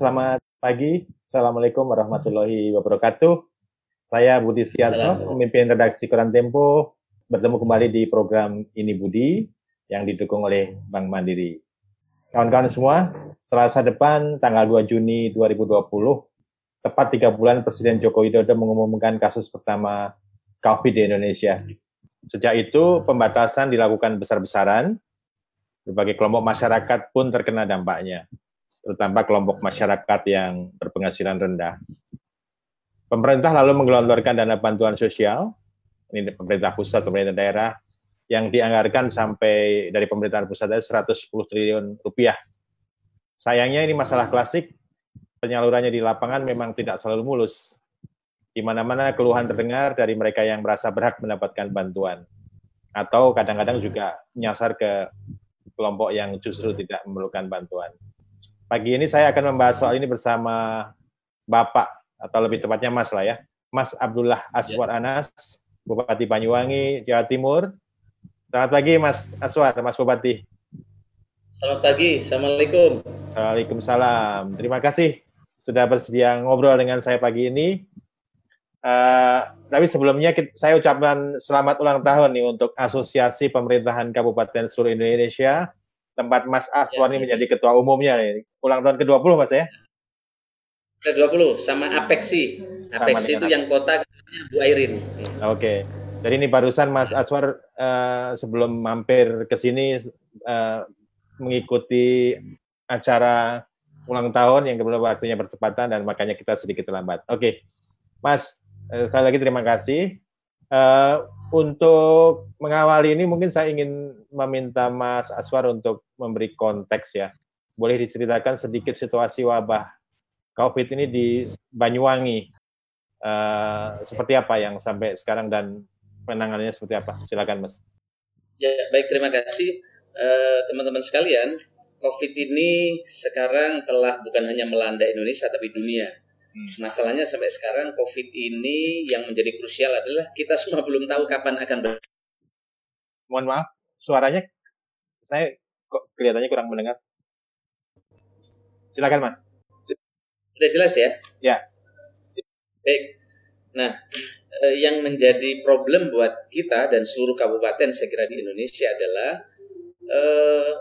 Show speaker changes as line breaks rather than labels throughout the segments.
Selamat pagi. Assalamualaikum warahmatullahi wabarakatuh. Saya Budi Siarto, pemimpin redaksi Koran Tempo, bertemu kembali di program Ini Budi yang didukung oleh Bank Mandiri. Kawan-kawan semua, Selasa depan tanggal 2 Juni 2020, tepat tiga bulan Presiden Joko Widodo mengumumkan kasus pertama COVID di Indonesia. Sejak itu, pembatasan dilakukan besar-besaran, berbagai kelompok masyarakat pun terkena dampaknya terutama kelompok masyarakat yang berpenghasilan rendah. Pemerintah lalu menggelontorkan dana bantuan sosial, ini pemerintah pusat, pemerintah daerah, yang dianggarkan sampai dari pemerintahan pusat 110 triliun rupiah. Sayangnya ini masalah klasik, penyalurannya di lapangan memang tidak selalu mulus. Di mana-mana keluhan terdengar dari mereka yang merasa berhak mendapatkan bantuan. Atau kadang-kadang juga menyasar ke kelompok yang justru tidak memerlukan bantuan. Pagi ini saya akan membahas soal ini bersama Bapak atau lebih tepatnya Mas lah ya. Mas Abdullah Aswar ya. Anas, Bupati Banyuwangi, Jawa Timur. Selamat pagi Mas Aswar, Mas Bupati.
Selamat pagi, Assalamualaikum.
Waalaikumsalam. Terima kasih sudah bersedia ngobrol dengan saya pagi ini. Uh, tapi sebelumnya kita, saya ucapkan selamat ulang tahun nih untuk Asosiasi Pemerintahan Kabupaten Seluruh Indonesia tempat Mas Aswan ya, ini menjadi ketua umumnya nih. Ulang tahun ke-20 Mas ya?
Ke-20 sama Apexi. Apexi itu yang kota Bu Airin.
Oke. Okay. Jadi ini barusan Mas Aswar uh, sebelum mampir ke sini uh, mengikuti acara ulang tahun yang kebetulan waktunya bertepatan dan makanya kita sedikit terlambat. Oke, okay. Mas uh, sekali lagi terima kasih. Uh, untuk mengawali ini mungkin saya ingin meminta Mas Aswar untuk memberi konteks ya. Boleh diceritakan sedikit situasi wabah COVID ini di Banyuwangi. Uh, seperti apa yang sampai sekarang dan penanganannya seperti apa? Silakan Mas.
Ya, baik terima kasih uh, teman-teman sekalian. COVID ini sekarang telah bukan hanya melanda Indonesia tapi dunia Hmm. Masalahnya sampai sekarang COVID ini yang menjadi krusial adalah kita semua belum tahu kapan akan ber.
Mohon maaf, suaranya saya kok kelihatannya kurang mendengar. Silakan Mas.
Sudah jelas ya?
Ya.
Baik. Nah, eh, yang menjadi problem buat kita dan seluruh kabupaten saya kira di Indonesia adalah eh,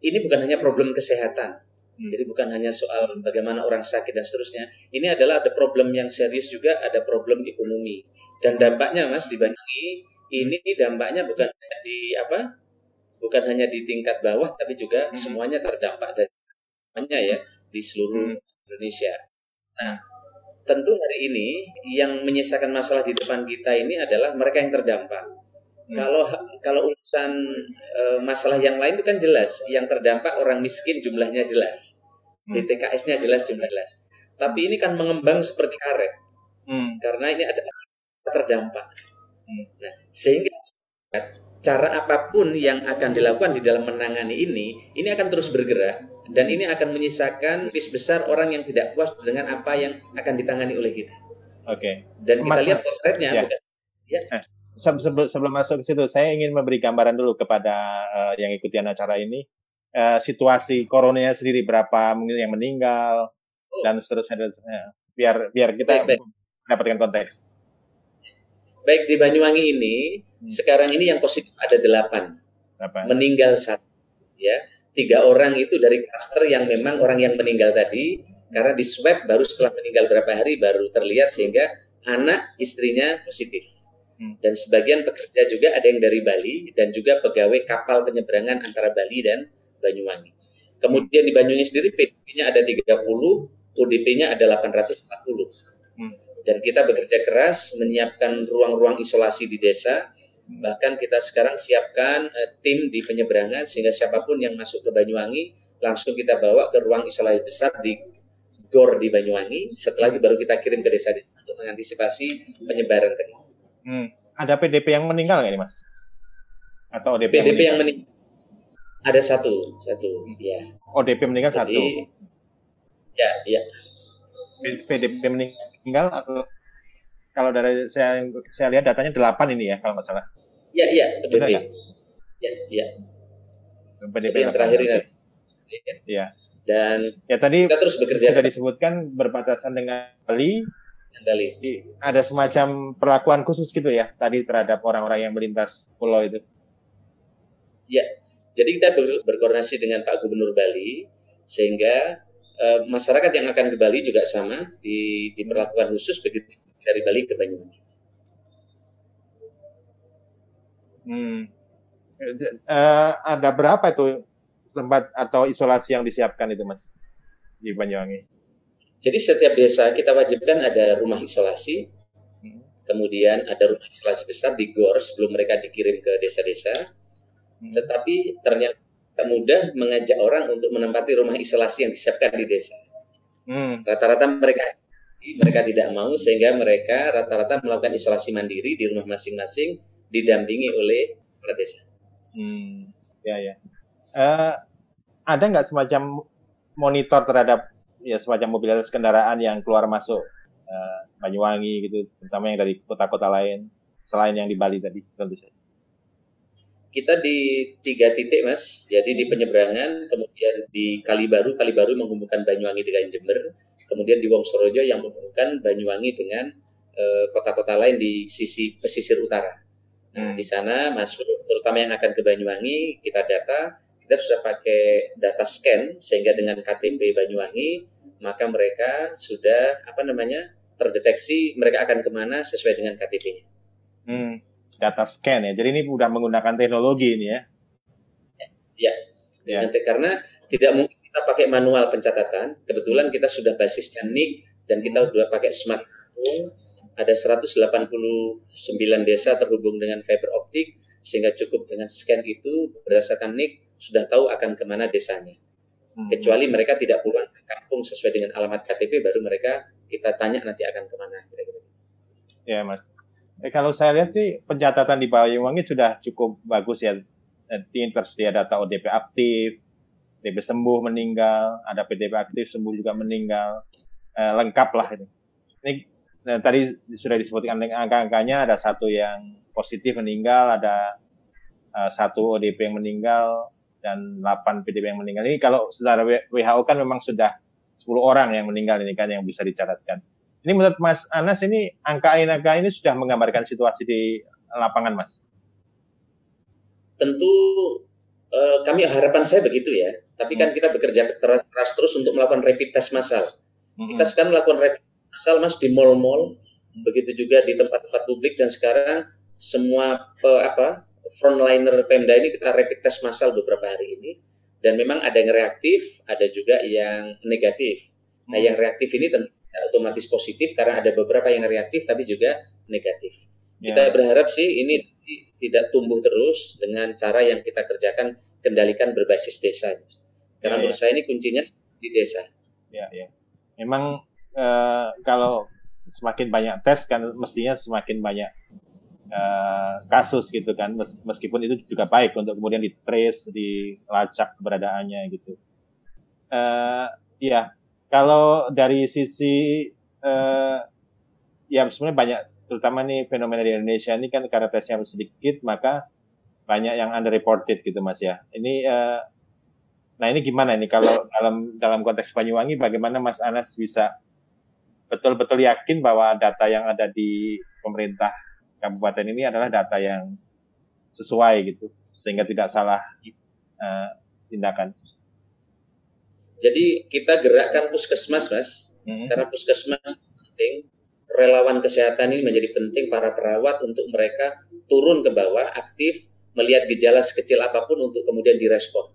ini bukan hanya problem kesehatan, Hmm. Jadi bukan hanya soal bagaimana orang sakit dan seterusnya. Ini adalah ada problem yang serius juga, ada problem ekonomi. Dan dampaknya Mas di Banyuwangi ini dampaknya bukan di apa? Bukan hanya di tingkat bawah tapi juga hmm. semuanya terdampak dan semuanya ya di seluruh hmm. Indonesia. Nah, tentu hari ini yang menyisakan masalah di depan kita ini adalah mereka yang terdampak. Hmm. Kalau kalau urusan e, masalah yang lain itu kan jelas, yang terdampak orang miskin jumlahnya jelas, hmm. DTKS-nya jelas jumlah jelas. Tapi ini kan mengembang seperti karet, hmm. karena ini ada terdampak. Hmm. Nah, sehingga cara apa pun yang akan dilakukan di dalam menangani ini, ini akan terus bergerak dan ini akan menyisakan vis besar orang yang tidak puas dengan apa yang akan ditangani oleh kita.
Oke. Okay.
Dan kita lihat potretnya, ya. bukan?
Ya. Eh sebelum, sebelum masuk ke situ, saya ingin memberi gambaran dulu kepada uh, yang ikuti acara ini uh, situasi coronanya sendiri berapa mungkin yang meninggal oh. dan seterusnya dan seterusnya. Biar biar kita baik, baik. mendapatkan konteks.
Baik di Banyuwangi ini hmm. sekarang ini yang positif ada delapan, Apa? meninggal satu, ya tiga orang itu dari klaster yang memang orang yang meninggal tadi karena di swab baru setelah meninggal berapa hari baru terlihat sehingga anak istrinya positif. Hmm. Dan sebagian pekerja juga ada yang dari Bali dan juga pegawai kapal penyeberangan antara Bali dan Banyuwangi. Kemudian di Banyuwangi sendiri PDP-nya ada 30, ODP-nya ada 840. Hmm. Dan kita bekerja keras menyiapkan ruang-ruang isolasi di desa. Hmm. Bahkan kita sekarang siapkan uh, tim di penyeberangan sehingga siapa pun yang masuk ke Banyuwangi langsung kita bawa ke ruang isolasi besar di GOR di Banyuwangi. Setelah itu baru kita kirim ke desa-desa untuk mengantisipasi penyebaran teknologi.
Hmm. Ada PDP yang meninggal nggak nih mas?
Atau ODP PDP yang meninggal? Ada satu, satu, ya.
ODP meninggal Jadi, satu.
Ya, ya.
PDP meninggal atau kalau dari saya saya lihat datanya delapan ini ya kalau nggak salah.
Iya, iya, PDP. Ya, iya.
PDP yang terakhir ini. Iya.
Dan
ya tadi
kita terus bekerja
sudah disebutkan berbatasan dengan Bali.
Bali.
Ada semacam perlakuan khusus gitu ya tadi terhadap orang-orang yang melintas pulau itu.
Ya, jadi kita ber berkoordinasi dengan Pak Gubernur Bali sehingga uh, masyarakat yang akan ke Bali juga sama di diperlakukan khusus begitu dari Bali ke Banyuwangi.
Hmm. Uh, ada berapa itu tempat atau isolasi yang disiapkan itu mas di Banyuwangi?
Jadi setiap desa kita wajibkan ada rumah isolasi, kemudian ada rumah isolasi besar di GOR sebelum mereka dikirim ke desa-desa. Hmm. Tetapi ternyata mudah mengajak orang untuk menempati rumah isolasi yang disiapkan di desa. Hmm. Rata-rata hmm. mereka mereka tidak mau sehingga mereka rata-rata melakukan isolasi mandiri di rumah masing-masing didampingi oleh kepala desa.
Hmm. Ya ya uh, ada nggak semacam monitor terhadap ya semacam mobilitas kendaraan yang keluar masuk uh, Banyuwangi gitu, terutama yang dari kota-kota lain selain yang di Bali tadi tentu saja.
Kita di tiga titik mas, jadi di penyeberangan, kemudian di Kalibaru, Kalibaru menghubungkan Banyuwangi dengan Jember, kemudian di Wongsorojo yang menghubungkan Banyuwangi dengan eh, kota-kota uh, lain di sisi pesisir utara. Nah, hmm. di sana masuk, terutama yang akan ke Banyuwangi, kita data kita sudah pakai data scan sehingga dengan KTP Banyuwangi maka mereka sudah apa namanya terdeteksi mereka akan ke mana sesuai dengan KTP-nya.
Hmm, data scan ya. Jadi ini sudah menggunakan teknologi ini ya?
Ya, ya. Nanti karena tidak mungkin kita pakai manual pencatatan. Kebetulan kita sudah basisnya NIK dan kita sudah pakai smartphone. Ada 189 desa terhubung dengan fiber optik sehingga cukup dengan scan itu berdasarkan NIK sudah tahu akan ke mana desanya. Hmm. Kecuali mereka tidak pulang ke kampung sesuai dengan alamat KTP, baru mereka kita tanya nanti akan ke mana kira-kira.
Ya mas. Eh, kalau saya lihat sih pencatatan di Banyuwangi sudah cukup bagus ya. Nanti tersedia data ODP aktif, DP sembuh meninggal, ada PDP aktif sembuh juga meninggal, eh, lengkap lah ini. Ini nah, tadi sudah disebutkan angka-angkanya ada satu yang positif meninggal, ada uh, satu ODP yang meninggal, dan 8 PDP yang meninggal ini kalau secara WHO kan memang sudah 10 orang yang meninggal ini kan yang bisa dicatatkan. Ini menurut Mas Anas ini angka-angka ini sudah menggambarkan situasi di lapangan Mas?
Tentu eh, kami harapan saya begitu ya. Tapi kan hmm. kita bekerja keras terus untuk melakukan rapid test massal. Hmm. Kita sekarang melakukan rapid test massal Mas di mall-mall, begitu juga di tempat-tempat publik dan sekarang semua pe, apa frontliner Pemda ini kita rapid test massal beberapa hari ini dan memang ada yang reaktif, ada juga yang negatif. Nah, yang reaktif ini tentu otomatis positif karena ada beberapa yang reaktif tapi juga negatif. Ya. Kita berharap sih ini tidak tumbuh terus dengan cara yang kita kerjakan kendalikan berbasis desa. Karena ya, menurut ya. saya ini kuncinya di desa.
Ya, ya. Memang uh, kalau semakin banyak tes kan mestinya semakin banyak uh, kasus gitu kan. Meskipun itu juga baik untuk kemudian di trace dilacak keberadaannya gitu. Uh, ya kalau dari sisi uh, ya sebenarnya banyak terutama nih fenomena di Indonesia ini kan karena tesnya sedikit maka banyak yang underreported gitu mas ya. Ini uh, nah ini gimana ini? Kalau dalam dalam konteks Banyuwangi bagaimana Mas Anas bisa betul-betul yakin bahwa data yang ada di pemerintah kabupaten ini adalah data yang sesuai gitu sehingga tidak salah uh, tindakan.
Jadi kita gerakkan puskesmas mas hmm. karena puskesmas penting relawan kesehatan ini menjadi penting para perawat untuk mereka turun ke bawah aktif melihat gejala sekecil apa pun untuk kemudian direspon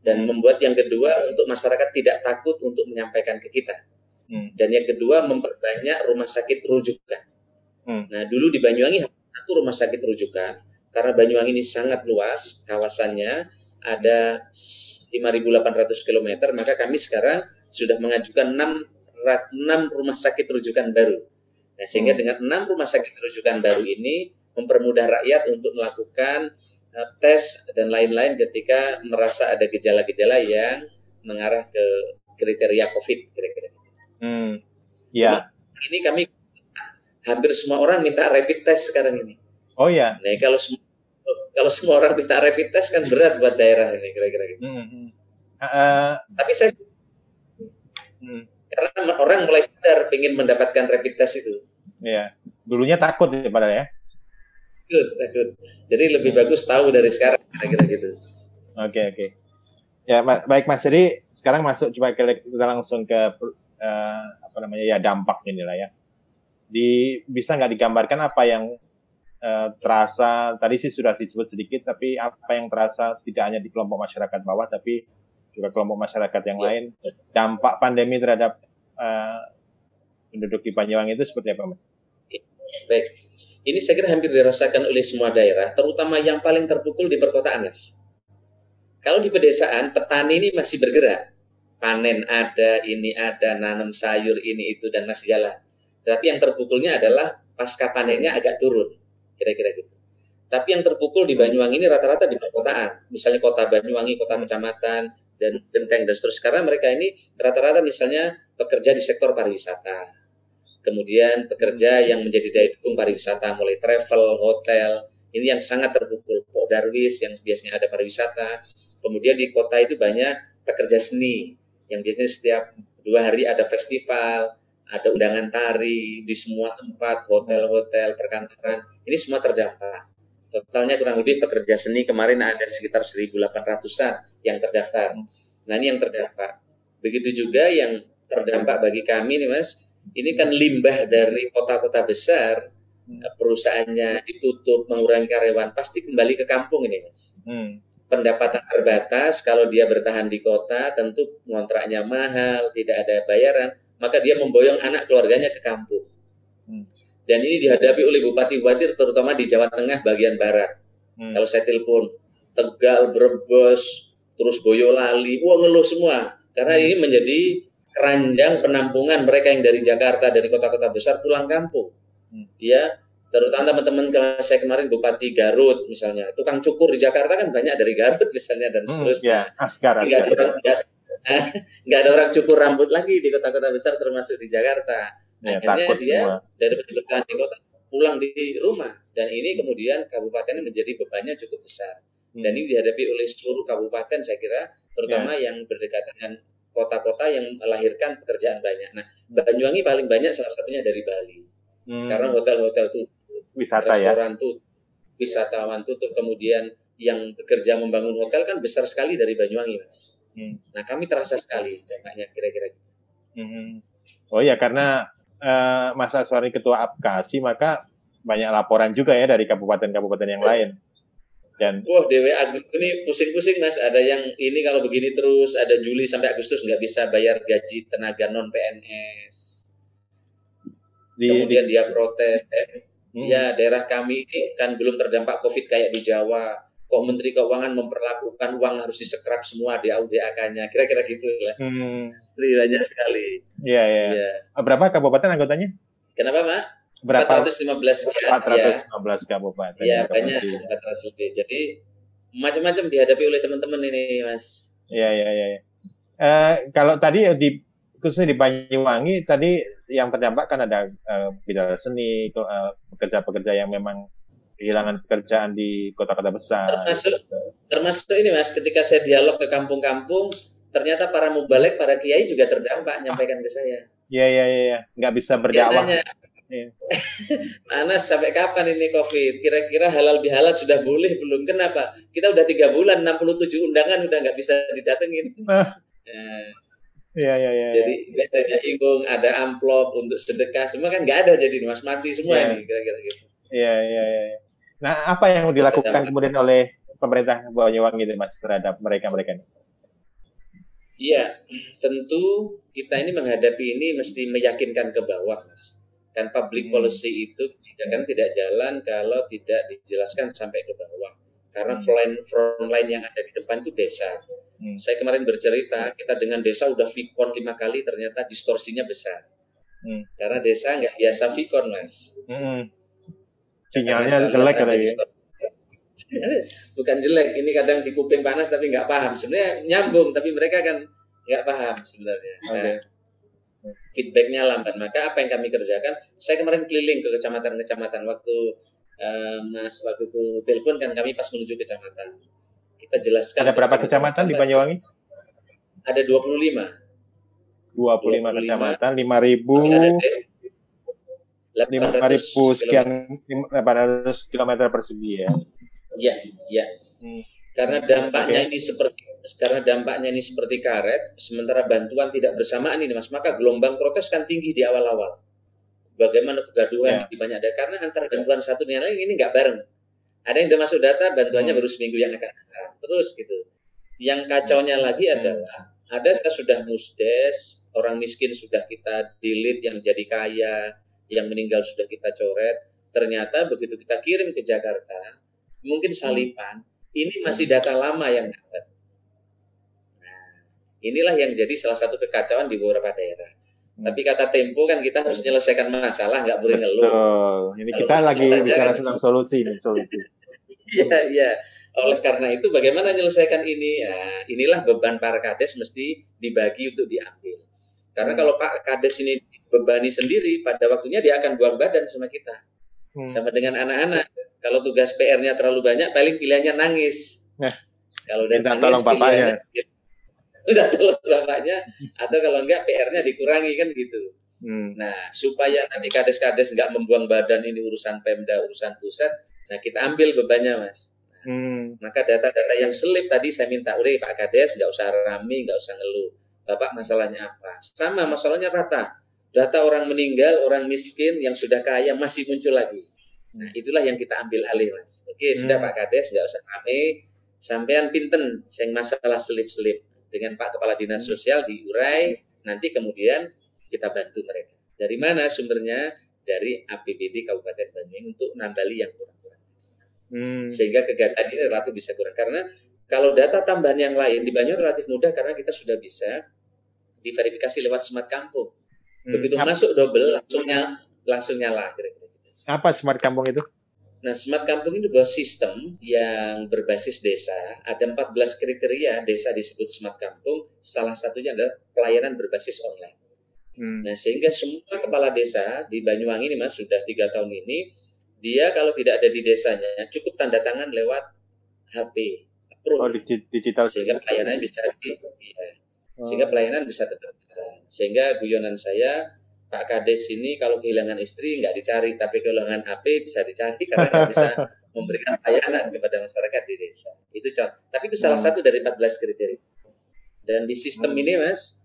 dan hmm. membuat yang kedua untuk masyarakat tidak takut untuk menyampaikan ke kita hmm. dan yang kedua memperbanyak rumah sakit rujukan Hmm. Nah, dulu di Banyuwangi satu rumah sakit rujukan karena Banyuwangi ini sangat luas kawasannya ada 5.800 km maka kami sekarang sudah mengajukan 6, 6 rumah sakit rujukan baru. Nah, sehingga hmm. dengan 6 rumah sakit rujukan baru ini mempermudah rakyat untuk melakukan uh, tes dan lain-lain ketika merasa ada gejala-gejala yang mengarah ke kriteria COVID kira-kira.
Hmm. Ya.
Ini kami hampir semua orang minta rapid test sekarang ini.
Oh ya.
Nah kalau semua kalau semua orang minta rapid test kan berat buat daerah ini kira-kira gitu. Hmm. Uh, Tapi saya Hmm. Karena orang mulai sadar ingin mendapatkan rapid test itu.
Iya. Dulunya takut ya padahal ya.
Takut, takut. Jadi lebih bagus tahu dari sekarang kira-kira gitu.
Oke, oke. Ya, baik Mas. Jadi sekarang masuk coba kita langsung ke uh, apa namanya ya dampak ini lah ya. Di bisa nggak digambarkan apa yang uh, terasa tadi sih sudah disebut sedikit, tapi apa yang terasa tidak hanya di kelompok masyarakat bawah, tapi juga kelompok masyarakat yang ya. lain. Dampak pandemi terhadap uh, penduduk di Banyuwangi itu seperti apa, Mas?
Baik, ini saya kira hampir dirasakan oleh semua daerah, terutama yang paling terpukul di perkotaan, Mas. Kalau di pedesaan, petani ini masih bergerak. Panen ada, ini ada, nanam sayur ini itu, dan masih jalan. Tapi yang terpukulnya adalah pasca panennya agak turun, kira-kira gitu. Tapi yang terpukul di Banyuwangi ini rata-rata di perkotaan. Misalnya kota Banyuwangi, kota kecamatan, dan Genteng dan seterusnya. Karena mereka ini rata-rata misalnya bekerja di sektor pariwisata. Kemudian pekerja yang menjadi daya dukung pariwisata, mulai travel, hotel, ini yang sangat terpukul. Pok Darwis yang biasanya ada pariwisata. Kemudian di kota itu banyak pekerja seni yang biasanya setiap dua hari ada festival, ada undangan tari di semua tempat, hotel-hotel, perkantoran. Ini semua terdampak. Totalnya kurang lebih pekerja seni kemarin ada sekitar 1.800-an yang terdaftar. Nah ini yang terdampak. Begitu juga yang terdampak bagi kami nih mas, ini kan limbah dari kota-kota besar, hmm. perusahaannya ditutup, mengurangi karyawan, pasti kembali ke kampung ini mas. Hmm. Pendapatan terbatas, kalau dia bertahan di kota, tentu kontraknya mahal, tidak ada bayaran, maka dia memboyong anak keluarganya ke kampung. Hmm. Dan ini dihadapi oleh bupati-bupati terutama di Jawa Tengah bagian barat. Hmm. Kalau saya telepon Tegal, Brebes, terus Boyolali, wah ngeluh semua. Karena ini menjadi keranjang penampungan mereka yang dari Jakarta, dari kota-kota besar pulang kampung. Hmm. Ya, terutama teman-teman saya kemarin Bupati Garut misalnya, tukang cukur di Jakarta kan banyak dari Garut misalnya dan hmm, seterusnya.
Hmm, ya, askar, askar. Nggak
ada, nggak ada orang cukur rambut lagi di kota-kota besar termasuk di Jakarta ya, akhirnya takut dia semua. dari bertahan di kota pulang di rumah dan ini kemudian kabupaten menjadi bebannya cukup besar hmm. dan ini dihadapi oleh seluruh kabupaten saya kira terutama ya. yang berdekatan dengan kota-kota yang melahirkan pekerjaan banyak. Nah, Banyuwangi paling banyak salah satunya dari Bali. Hmm. Karena hotel-hotel tutup,
wisata ya?
restoran ya? tutup, wisatawan tutup, kemudian yang bekerja membangun hotel kan besar sekali dari Banyuwangi, Mas. Hmm. Nah, kami terasa sekali dampaknya kira-kira. Gitu.
Hmm. Oh ya, karena uh, Mas Aswari ketua Apkasi maka banyak laporan juga ya dari kabupaten-kabupaten yang lain.
Dan wah Agus ini pusing-pusing mas. Ada yang ini kalau begini terus ada Juli sampai Agustus nggak bisa bayar gaji tenaga non PNS. Di, Kemudian di, dia protes. Eh, hmm. Ya daerah kami ini kan belum terdampak COVID kayak di Jawa kok Menteri Keuangan memperlakukan uang harus disekrap semua di AUDAK-nya. Kira-kira gitu ya. Hmm. banyak sekali.
Iya, iya. Ya. Berapa kabupaten anggotanya?
Kenapa, Mak?
Berapa?
415
ya. 415 ya. kabupaten.
Iya, banyak 400 lebih. Jadi macam-macam dihadapi oleh teman-teman ini, Mas.
Iya, iya, iya. Uh, kalau tadi di khususnya di Banyuwangi tadi yang terdampak kan ada uh, bidang seni, uh, pekerja-pekerja yang memang kehilangan pekerjaan di kota-kota besar.
Termasuk, termasuk ini mas, ketika saya dialog ke kampung-kampung, ternyata para mubalek, para kiai juga terdampak nyampaikan ke saya.
Iya iya iya, nggak bisa berdakwah. Ya,
ya. Anas sampai kapan ini COVID? Kira-kira halal bihalal sudah boleh belum? Kenapa? Kita udah tiga bulan, 67 undangan udah nggak bisa didatengin.
Nah. Iya iya iya.
Jadi biasanya inggung ada amplop untuk sedekah, semua kan nggak ada jadi mas mati semua ya. ini kira-kira gitu.
Iya iya iya. Nah, apa yang dilakukan kemudian oleh pemerintah Banyuwangi itu Mas terhadap mereka-mereka ini?
Iya, tentu kita ini menghadapi ini mesti meyakinkan ke bawah, Mas. Kan public hmm. policy itu kan tidak jalan kalau tidak dijelaskan sampai ke bawah. Karena hmm. front, front line yang ada di depan itu desa. Hmm. Saya kemarin bercerita, kita dengan desa udah vikon lima kali, ternyata distorsinya besar. Hmm. Karena desa nggak biasa vikon, Mas. Hmm
sinyalnya jelek kali ya
bukan jelek ini kadang di kuping panas tapi nggak paham. Sebenarnya nyambung tapi mereka kan nggak paham sebenarnya. Nah, feedbacknya lambat. Maka apa yang kami kerjakan saya kemarin keliling ke kecamatan-kecamatan waktu uh, mas waktu itu telepon kan kami pas menuju kecamatan. Kita jelaskan
ada berapa kecamatan, kecamatan di Banyuwangi?
Ada 25 25
25, 25 kecamatan, 5000 ribu sekian 800 km persegi ya.
Iya, iya. Hmm. Karena dampaknya okay. ini seperti karena dampaknya ini seperti karet, sementara bantuan tidak bersamaan ini Mas, maka gelombang protes kan tinggi di awal-awal. Bagaimana kegaduhan yeah. di banyak daerah karena antara bantuan satu dengan lain ini nggak bareng. Ada yang sudah masuk data bantuannya hmm. baru seminggu yang akan datang. Terus gitu. Yang kacaunya lagi hmm. adalah ada sudah musdes, orang miskin sudah kita delete yang jadi kaya, yang meninggal sudah kita coret. Ternyata begitu kita kirim ke Jakarta, mungkin salipan, ini masih data lama yang dapat. Nah, inilah yang jadi salah satu kekacauan di beberapa daerah. Hmm. Tapi kata Tempo kan kita harus menyelesaikan masalah, nggak boleh ngeluh.
Betul. Ini kita lagi bicara tentang solusi nih, solusi.
Iya, iya. Oleh karena itu bagaimana menyelesaikan ini? Ya, inilah beban para kades mesti dibagi untuk diambil. Karena kalau Pak Kades ini bebani sendiri, pada waktunya dia akan buang badan sama kita. Hmm. Sama dengan anak-anak. Kalau tugas PR-nya terlalu banyak, paling pilihannya nangis. Nah,
kalau dia nangis, tolong bapaknya.
Udah tolong bapaknya. Atau kalau enggak, PR-nya dikurangi kan gitu. Hmm. Nah, supaya nanti kades-kades nggak membuang badan ini urusan Pemda, urusan pusat, nah kita ambil bebannya, Mas. Hmm. Maka data-data yang selip tadi saya minta, udah Pak Kades nggak usah rame, nggak usah ngeluh. Bapak masalahnya apa? Sama, masalahnya rata. Data orang meninggal, orang miskin yang sudah kaya masih muncul lagi. Nah, itulah yang kita ambil alih, Mas. Oke, hmm. sudah Pak Kades, nggak usah rame. Sampean pinten, yang masalah selip-selip. Dengan Pak Kepala Dinas hmm. Sosial diurai, nanti kemudian kita bantu mereka. Dari mana sumbernya? Dari APBD Kabupaten Banyuwangi untuk nambali yang kurang-kurang. Hmm. Sehingga kegiatan ini relatif bisa kurang. Karena kalau data tambahan yang lain di Banyuwangi relatif mudah karena kita sudah bisa diverifikasi lewat smart kampung. Begitu hmm. masuk double langsung nyala, langsung nyala kira-kira. Gitu.
Apa smart kampung itu?
Nah, smart kampung itu sebuah sistem yang berbasis desa. Ada 14 kriteria desa disebut smart kampung. Salah satunya adalah pelayanan berbasis online. Hmm. Nah, sehingga semua kepala desa di Banyuwangi ini Mas sudah tiga tahun ini, dia kalau tidak ada di desanya cukup tanda tangan lewat HP
approve. Oh, digital
sehingga pelayanan bisa di, ya. sehingga pelayanan bisa tetap sehingga guyonan saya Pak Kades ini kalau kehilangan istri nggak dicari tapi kehilangan HP bisa dicari karena nggak bisa memberikan pelayanan kepada masyarakat di desa. Itu contoh. Tapi itu salah hmm. satu dari 14 kriteria. Dan di sistem hmm. ini mas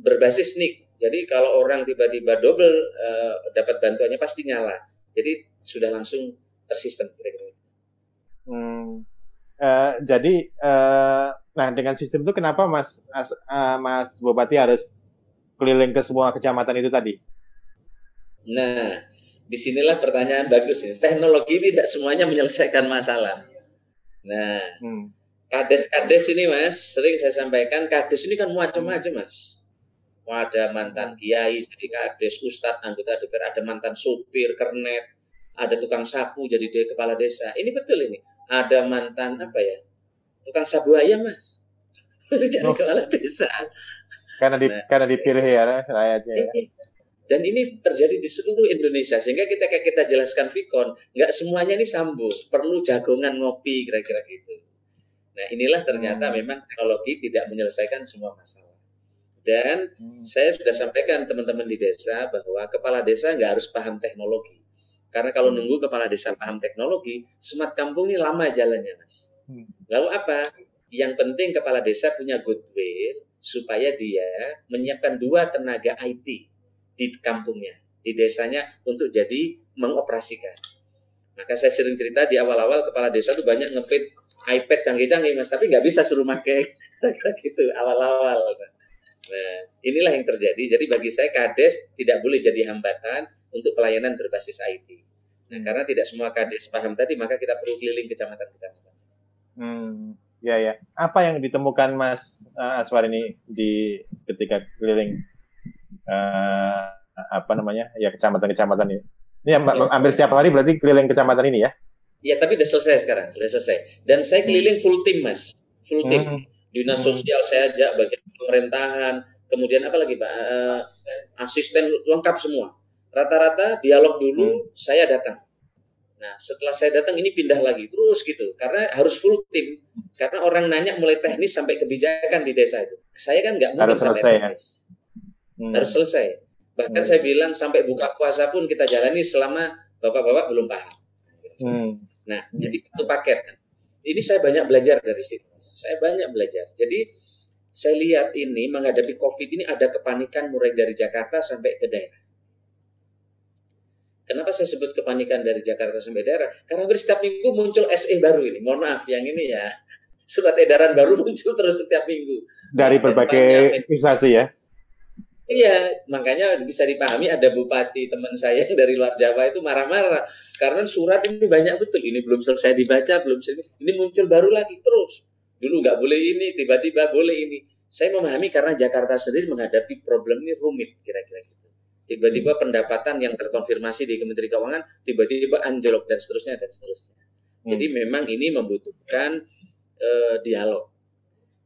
berbasis nik. Jadi kalau orang tiba-tiba double uh, dapat bantuannya pasti nyala. Jadi sudah langsung tersistem kira-kira.
Hmm. Uh, jadi uh, nah dengan sistem itu kenapa Mas Mas, uh, Mas Bupati harus keliling ke semua kecamatan itu tadi?
Nah, di sinilah pertanyaan bagus ini. Teknologi ini tidak semuanya menyelesaikan masalah. Nah, hmm. kades-kades ini Mas, sering saya sampaikan kades ini kan macam-macam Mas. Ada mantan kiai jadi kades, ustadz, anggota DPR, ada mantan supir, kernet, ada tukang sapu jadi dia kepala desa. Ini betul ini ada mantan apa ya tukang sabu ayam mas jadi oh. kepala desa
karena di nah, karena dipilih ya rakyatnya ya.
dan ini terjadi di seluruh Indonesia sehingga kita kayak kita jelaskan Vicon nggak semuanya ini sambung perlu jagongan ngopi kira-kira gitu nah inilah ternyata hmm. memang teknologi tidak menyelesaikan semua masalah dan hmm. saya sudah sampaikan teman-teman di desa bahwa kepala desa nggak harus paham teknologi karena kalau hmm. nunggu kepala desa paham teknologi, smart kampung ini lama jalannya, Mas. Hmm. Lalu apa? Yang penting kepala desa punya goodwill supaya dia menyiapkan dua tenaga IT di kampungnya, di desanya untuk jadi mengoperasikan. Maka saya sering cerita di awal-awal kepala desa tuh banyak ngepit iPad canggih-canggih mas, tapi nggak bisa suruh pakai gitu awal-awal. Nah inilah yang terjadi. Jadi bagi saya kades tidak boleh jadi hambatan untuk pelayanan berbasis IT. Nah, karena tidak semua kades paham tadi, maka kita perlu keliling kecamatan-kecamatan.
Hmm, ya ya. Apa yang ditemukan Mas uh, Aswar ini di ketika keliling uh, apa namanya ya kecamatan-kecamatan ini? Ini ya. hampir setiap hari berarti keliling kecamatan ini ya?
Ya, tapi sudah selesai sekarang, sudah selesai. Dan saya keliling full tim, Mas. Full tim. Hmm. Dinas hmm. sosial saya ajak, bagian pemerintahan, kemudian apa lagi, Pak? Uh, asisten lengkap semua Rata-rata dialog dulu, hmm. saya datang. Nah, setelah saya datang ini pindah lagi terus gitu, karena harus full tim. Karena orang nanya mulai teknis sampai kebijakan di desa itu. Saya kan nggak mungkin sampai
selesai, ya? teknis.
hmm. harus selesai. Bahkan hmm. saya bilang sampai buka puasa pun kita jalani selama bapak-bapak belum paham. Hmm. Nah, hmm. jadi itu paket. Ini saya banyak belajar dari situ. Saya banyak belajar. Jadi saya lihat ini menghadapi COVID ini ada kepanikan mulai dari Jakarta sampai ke daerah. Kenapa saya sebut kepanikan dari Jakarta sampai daerah? Karena hampir setiap minggu muncul SE baru ini. Mohon maaf, yang ini ya surat edaran baru muncul terus setiap minggu.
Dari berbagai instansi ya?
Iya, makanya bisa dipahami ada bupati teman saya yang dari luar Jawa itu marah-marah karena surat ini banyak betul. Ini belum selesai dibaca, belum selesai. Ini muncul baru lagi terus. Dulu nggak boleh ini, tiba-tiba boleh ini. Saya memahami karena Jakarta sendiri menghadapi problem ini rumit kira-kira gitu. Tiba-tiba pendapatan yang terkonfirmasi di Kementerian Keuangan tiba-tiba anjlok dan seterusnya dan seterusnya. Hmm. Jadi memang ini membutuhkan uh, dialog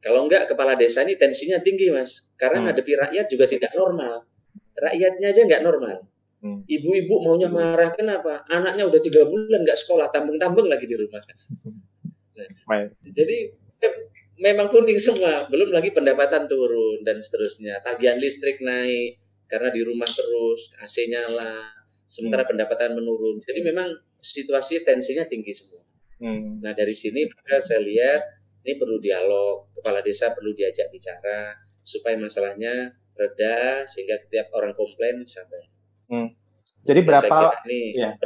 kalau enggak kepala desa ini tensinya tinggi mas, karena hmm. ngadepi rakyat juga tidak normal. Rakyatnya aja nggak normal. Hmm. Ibu-ibu maunya marah kenapa? Anaknya udah tiga bulan nggak sekolah, tambeng-tambeng lagi di rumah. Nah, jadi memang kuning semua, belum lagi pendapatan turun dan seterusnya. Tagihan listrik naik karena di rumah terus, AC nyala, sementara hmm. pendapatan menurun. Jadi memang situasi tensinya tinggi semua. Hmm. Nah dari sini maka saya lihat ini perlu dialog, kepala desa perlu diajak bicara supaya masalahnya reda sehingga setiap orang komplain sabar.
Hmm. Jadi berapa ini ya.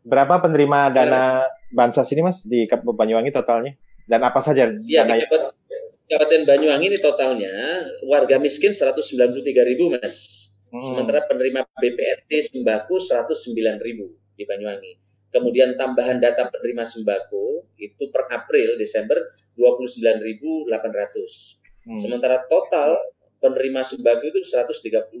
berapa penerima dana bansos ini mas di Kabupaten Banyuwangi totalnya dan apa saja
ya, dana di Kabupaten Banyuwangi ini totalnya warga miskin 193 ribu mas. Hmm. Sementara penerima BPNT sembako 109 ribu di Banyuwangi. Kemudian tambahan data penerima sembako itu per April Desember 29.800. Hmm. Sementara total penerima sembako itu 139.000.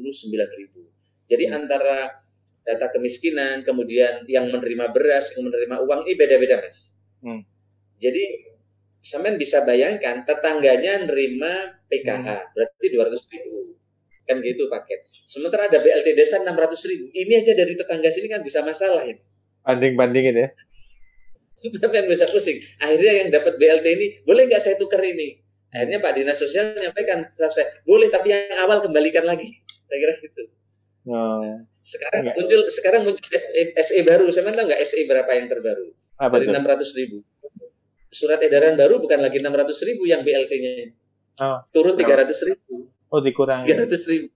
Jadi hmm. antara data kemiskinan, kemudian yang menerima beras, yang menerima uang ini beda-beda, Mas. Hmm. Jadi sampean bisa bayangkan tetangganya nerima PKH, hmm. berarti 200 ribu. Kan gitu paket. Sementara ada BLT desa 600 ribu. Ini aja dari tetangga sini kan bisa masalah ini
banding-bandingin ya.
Kan bisa pusing. Akhirnya yang dapat BLT ini, boleh nggak saya tukar ini? Akhirnya Pak Dinas Sosial menyampaikan, saya, boleh tapi yang awal kembalikan lagi. Saya kira gitu. Oh. Sekarang enggak. muncul sekarang muncul SE, SE baru. Saya tahu nggak SE berapa yang terbaru? Apa Dari enam ratus ribu. Surat edaran baru bukan lagi enam ratus ribu yang BLT-nya. Oh. Turun tiga ratus ribu.
Oh dikurangi.
Tiga ratus ribu.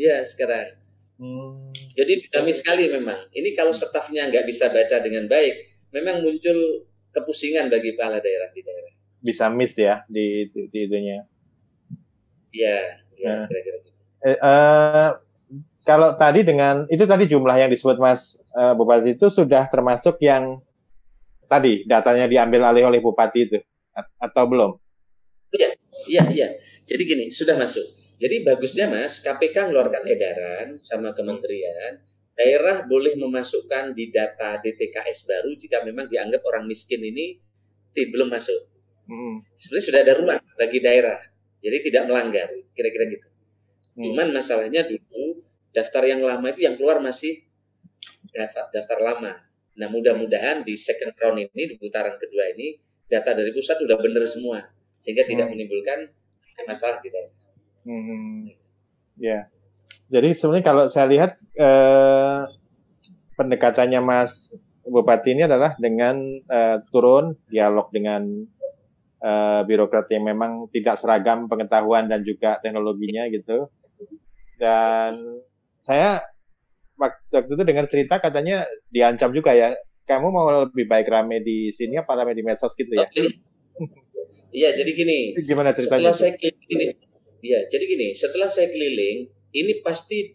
Ya sekarang. Hmm. Jadi dinamis sekali memang. Ini kalau stafnya nggak bisa baca dengan baik, memang muncul kepusingan bagi kepala daerah di daerah.
Bisa miss ya di di, di itunya.
Iya, ya, nah. kira-kira gitu.
Eh, uh, kalau tadi dengan itu tadi jumlah yang disebut Mas uh, Bupati itu sudah termasuk yang tadi datanya diambil alih oleh Bupati itu atau belum?
Iya, iya, iya. Jadi gini, sudah masuk. Jadi bagusnya Mas, KPK mengeluarkan edaran sama kementerian, daerah boleh memasukkan di data DTKS baru jika memang dianggap orang miskin ini belum masuk. Hmm. Sebenarnya sudah ada ruang bagi daerah, jadi tidak melanggar, kira-kira gitu. Hmm. Cuman masalahnya dulu daftar yang lama itu yang keluar masih daftar, daftar lama. Nah mudah-mudahan di second round ini di putaran kedua ini data dari pusat sudah benar semua sehingga hmm. tidak menimbulkan masalah daerah.
Hmm. Ya. Jadi sebenarnya kalau saya lihat eh, pendekatannya Mas Bupati ini adalah dengan eh, turun dialog dengan eh, birokrat yang memang tidak seragam pengetahuan dan juga teknologinya gitu. Dan saya waktu itu dengar cerita katanya diancam juga ya. Kamu mau lebih baik rame di sini apa rame di medsos gitu ya?
Iya, jadi gini.
Gimana ceritanya?
Setelah saya ini, Iya, jadi gini, setelah saya keliling, ini pasti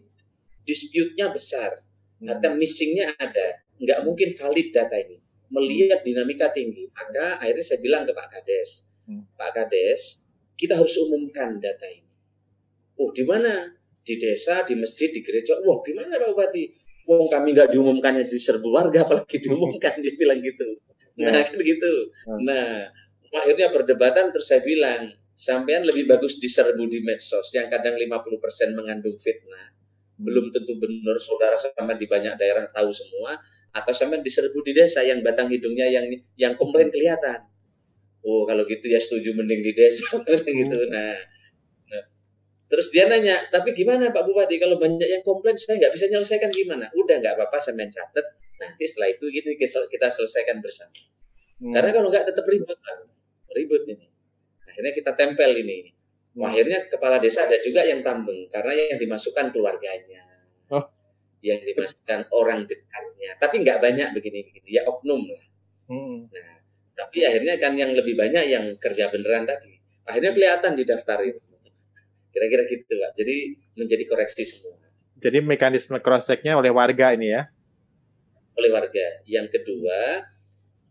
dispute-nya besar. Hmm. Artinya missing-nya ada. Nggak mungkin valid data ini. Melihat dinamika tinggi. Maka akhirnya saya bilang ke Pak Kades, hmm. Pak Kades, kita harus umumkan data ini. Oh, di mana? Di desa, di masjid, di gereja. Wah, gimana Pak Bupati? Wong kami nggak diumumkannya di serbu warga, apalagi diumumkan. Dia bilang gitu. Nah, kan gitu. Hmm. Nah, akhirnya perdebatan terus saya bilang, sampean lebih bagus diserbu di medsos yang kadang 50% mengandung fitnah. Belum tentu benar saudara sama di banyak daerah tahu semua atau sampean diserbu di desa yang batang hidungnya yang yang komplain kelihatan. Oh, kalau gitu ya setuju mending di desa gitu. Nah, nah. Terus dia nanya, tapi gimana Pak Bupati kalau banyak yang komplain saya nggak bisa menyelesaikan gimana? Udah nggak apa-apa saya main catat. Nanti setelah itu gitu kita selesaikan bersama. Hmm. Karena kalau nggak tetap ribut kan, ribut ini. Akhirnya kita tempel ini. Hmm. Akhirnya kepala desa ada juga yang tambeng karena yang dimasukkan keluarganya, oh. yang dimasukkan orang dekatnya. Tapi nggak banyak begini-begini, ya oknum lah. Hmm. Nah, tapi akhirnya kan yang lebih banyak yang kerja beneran tadi. Akhirnya kelihatan di daftar itu. Kira-kira gitu, Pak. Jadi menjadi koreksi semua.
Jadi mekanisme cross checknya oleh warga ini ya?
Oleh warga. Yang kedua,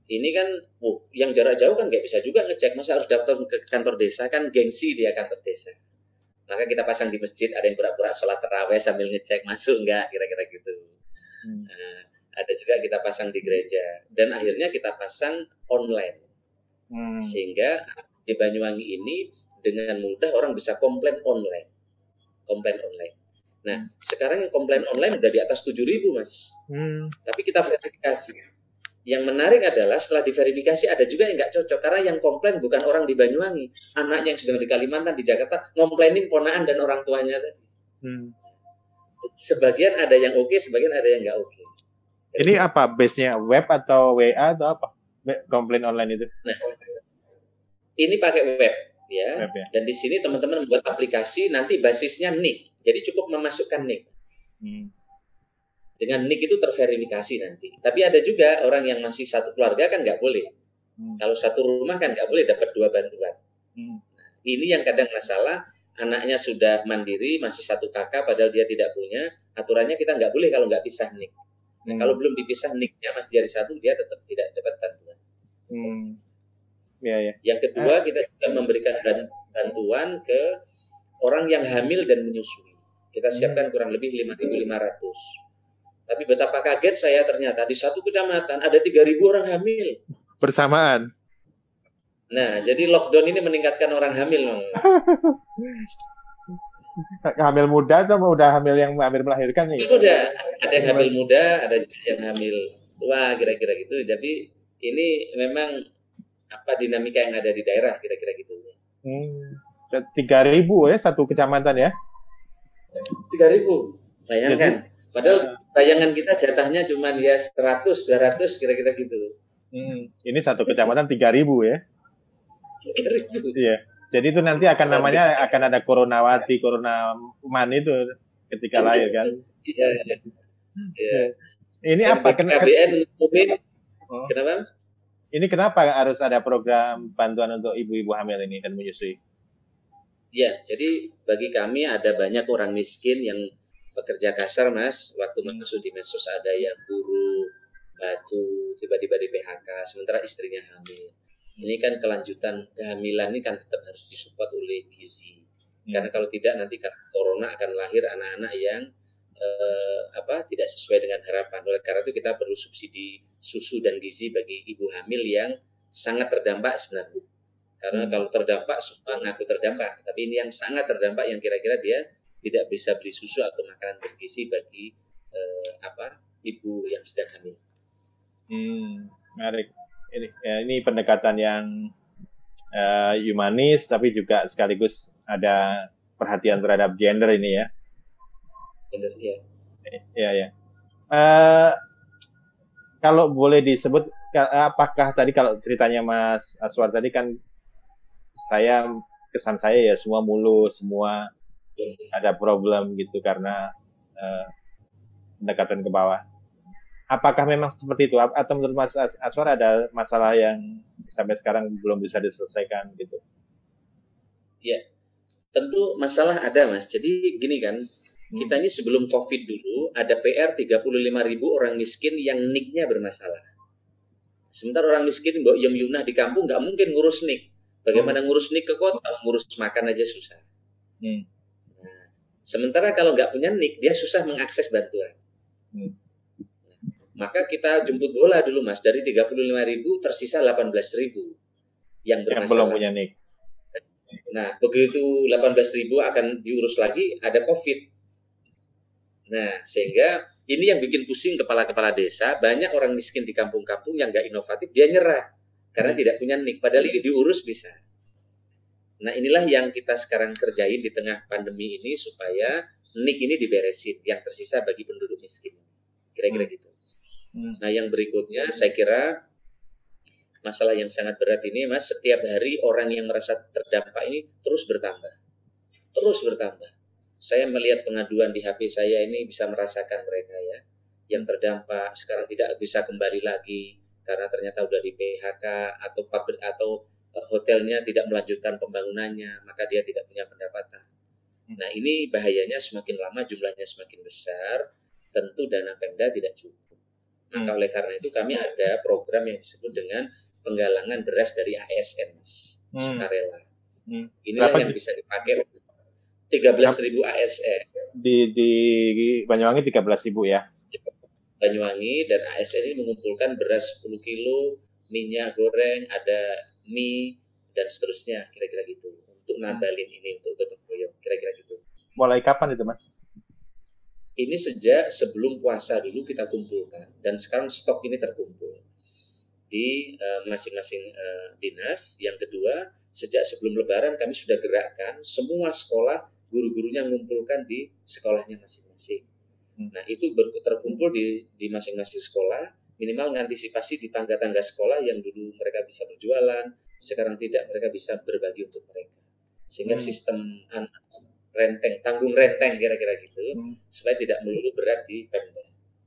ini kan, oh, yang jarak jauh kan nggak bisa juga ngecek. Masa harus daftar ke kantor desa kan gengsi dia kantor desa. Maka kita pasang di masjid, ada yang pura-pura sholat terawih sambil ngecek masuk nggak, kira-kira gitu. Hmm. Nah, ada juga kita pasang di gereja. Dan akhirnya kita pasang online. Hmm. Sehingga di Banyuwangi ini dengan mudah orang bisa komplain online. Komplain online. Nah, sekarang yang komplain online udah di atas 7 ribu, Mas. Hmm. Tapi kita verifikasi. Yang menarik adalah setelah diverifikasi ada juga yang nggak cocok karena yang komplain bukan orang di Banyuwangi, anaknya yang sedang di Kalimantan, di Jakarta, komplainin ponaan dan orang tuanya tadi. Hmm. Sebagian ada yang oke, sebagian ada yang nggak oke.
Ini apa base-nya web atau WA atau apa? Komplain online itu? Nah,
ini pakai web ya. ya. Dan di sini teman-teman membuat aplikasi nanti basisnya nick. Jadi cukup memasukkan nick. Hmm. Dengan nick itu terverifikasi nanti. Tapi ada juga orang yang masih satu keluarga kan nggak boleh. Hmm. Kalau satu rumah kan nggak boleh dapat dua bantuan. Hmm. Nah, ini yang kadang masalah. Anaknya sudah mandiri, masih satu kakak, padahal dia tidak punya. Aturannya kita nggak boleh kalau nggak pisah nick. Nah, hmm. kalau belum dipisah nicknya masih dari satu, dia tetap tidak dapat bantuan. Hmm. Ya, ya. Yang kedua kita juga memberikan bantuan ke orang yang hamil dan menyusui. Kita hmm. siapkan kurang lebih 5.500. Tapi betapa kaget saya ternyata di satu kecamatan ada 3.000 orang hamil.
Bersamaan.
Nah, jadi lockdown ini meningkatkan orang hamil.
hamil muda atau udah hamil yang hamil melahirkan nih?
Udah, ada yang hamil muda, ada yang hamil tua, kira-kira gitu. Jadi ini memang apa dinamika yang ada di daerah kira-kira gitu.
Hmm. Tiga ribu ya satu kecamatan ya?
Tiga ribu, bayangkan. Jadi, Padahal bayangan kita jatahnya cuma ya 100, 200 kira-kira gitu.
Hmm. Ini satu kecamatan tiga ribu ya? Tiga ribu. Iya. Jadi itu nanti akan namanya akan ada Coronawati, Corona Man itu ketika lahir kan? Iya. iya. iya. Ini apa? KBN oh. Kenapa? Ini kenapa harus ada program bantuan untuk ibu-ibu hamil ini dan menyusui?
Ya, jadi bagi kami ada banyak orang miskin yang pekerja kasar, Mas. Waktu masuk di medsos ada yang buruh, batu, tiba-tiba di PHK, sementara istrinya hamil. Ini kan kelanjutan kehamilan ini kan tetap harus disupport oleh gizi. Hmm. Karena kalau tidak nanti karena corona akan lahir anak-anak yang eh, apa tidak sesuai dengan harapan. Oleh karena itu kita perlu subsidi susu dan gizi bagi ibu hamil yang sangat terdampak sebenarnya. Karena hmm. kalau terdampak semua ngaku terdampak, tapi ini yang sangat terdampak yang kira-kira dia tidak bisa beli susu atau makanan bergizi bagi eh, apa ibu yang sedang hamil.
Hmm, menarik. Ini ya, ini pendekatan yang uh, humanis tapi juga sekaligus ada perhatian terhadap gender ini ya ya. Iya ya. Uh, kalau boleh disebut apakah tadi kalau ceritanya Mas Aswar tadi kan saya kesan saya ya semua mulus, semua ada problem gitu karena uh, pendekatan ke bawah. Apakah memang seperti itu atau menurut Mas Aswar ada masalah yang sampai sekarang belum bisa diselesaikan gitu?
Ya, tentu masalah ada Mas. Jadi gini kan, kita ini sebelum COVID dulu ada PR 35 ribu orang miskin yang nicknya bermasalah. Sementara orang miskin Mbak Yom Yunah di kampung nggak mungkin ngurus nick. Bagaimana hmm. ngurus nick ke kota? Ngurus makan aja susah. Hmm. Nah, sementara kalau nggak punya nick, dia susah mengakses bantuan. Hmm. Maka kita jemput bola dulu mas, dari 35 ribu tersisa 18 ribu yang bermasalah. Yang belum punya nick. Nah, begitu 18 ribu akan diurus lagi, ada COVID. Nah, sehingga ini yang bikin pusing kepala-kepala desa, banyak orang miskin di kampung-kampung yang nggak inovatif, dia nyerah karena hmm. tidak punya nik, padahal ini diurus bisa. Nah inilah yang kita sekarang kerjain di tengah pandemi ini supaya NIK ini diberesin yang tersisa bagi penduduk miskin. Kira-kira gitu. Hmm. Nah yang berikutnya saya kira masalah yang sangat berat ini mas setiap hari orang yang merasa terdampak ini terus bertambah. Terus bertambah saya melihat pengaduan di HP saya ini bisa merasakan mereka ya yang terdampak. Sekarang tidak bisa kembali lagi karena ternyata sudah di PHK atau pabrik atau eh, hotelnya tidak melanjutkan pembangunannya maka dia tidak punya pendapatan. Hmm. Nah ini bahayanya semakin lama jumlahnya semakin besar tentu dana Pemda tidak cukup. Maka hmm. oleh karena itu kami ada program yang disebut dengan penggalangan beras dari ASN hmm. sukarela. Inilah yang bisa dipakai untuk 13.000 ASN.
Di di Banyuwangi 13.000 ya.
Banyuwangi dan ASN ini mengumpulkan beras 10 kilo, minyak goreng, ada mie dan seterusnya kira-kira gitu untuk nambalin ini untuk gotong royong kira-kira gitu.
Mulai kapan itu mas?
Ini sejak sebelum puasa dulu kita kumpulkan dan sekarang stok ini terkumpul di eh, masing-masing uh, uh, dinas. Yang kedua, sejak sebelum Lebaran kami sudah gerakkan semua sekolah guru-gurunya mengumpulkan di sekolahnya masing-masing. Hmm. Nah itu terkumpul di di masing-masing sekolah minimal mengantisipasi di tangga-tangga sekolah yang dulu mereka bisa berjualan, sekarang tidak, mereka bisa berbagi untuk mereka. Sehingga hmm. sistem renteng, tanggung renteng kira-kira gitu, hmm. supaya tidak melulu berat di Pemda.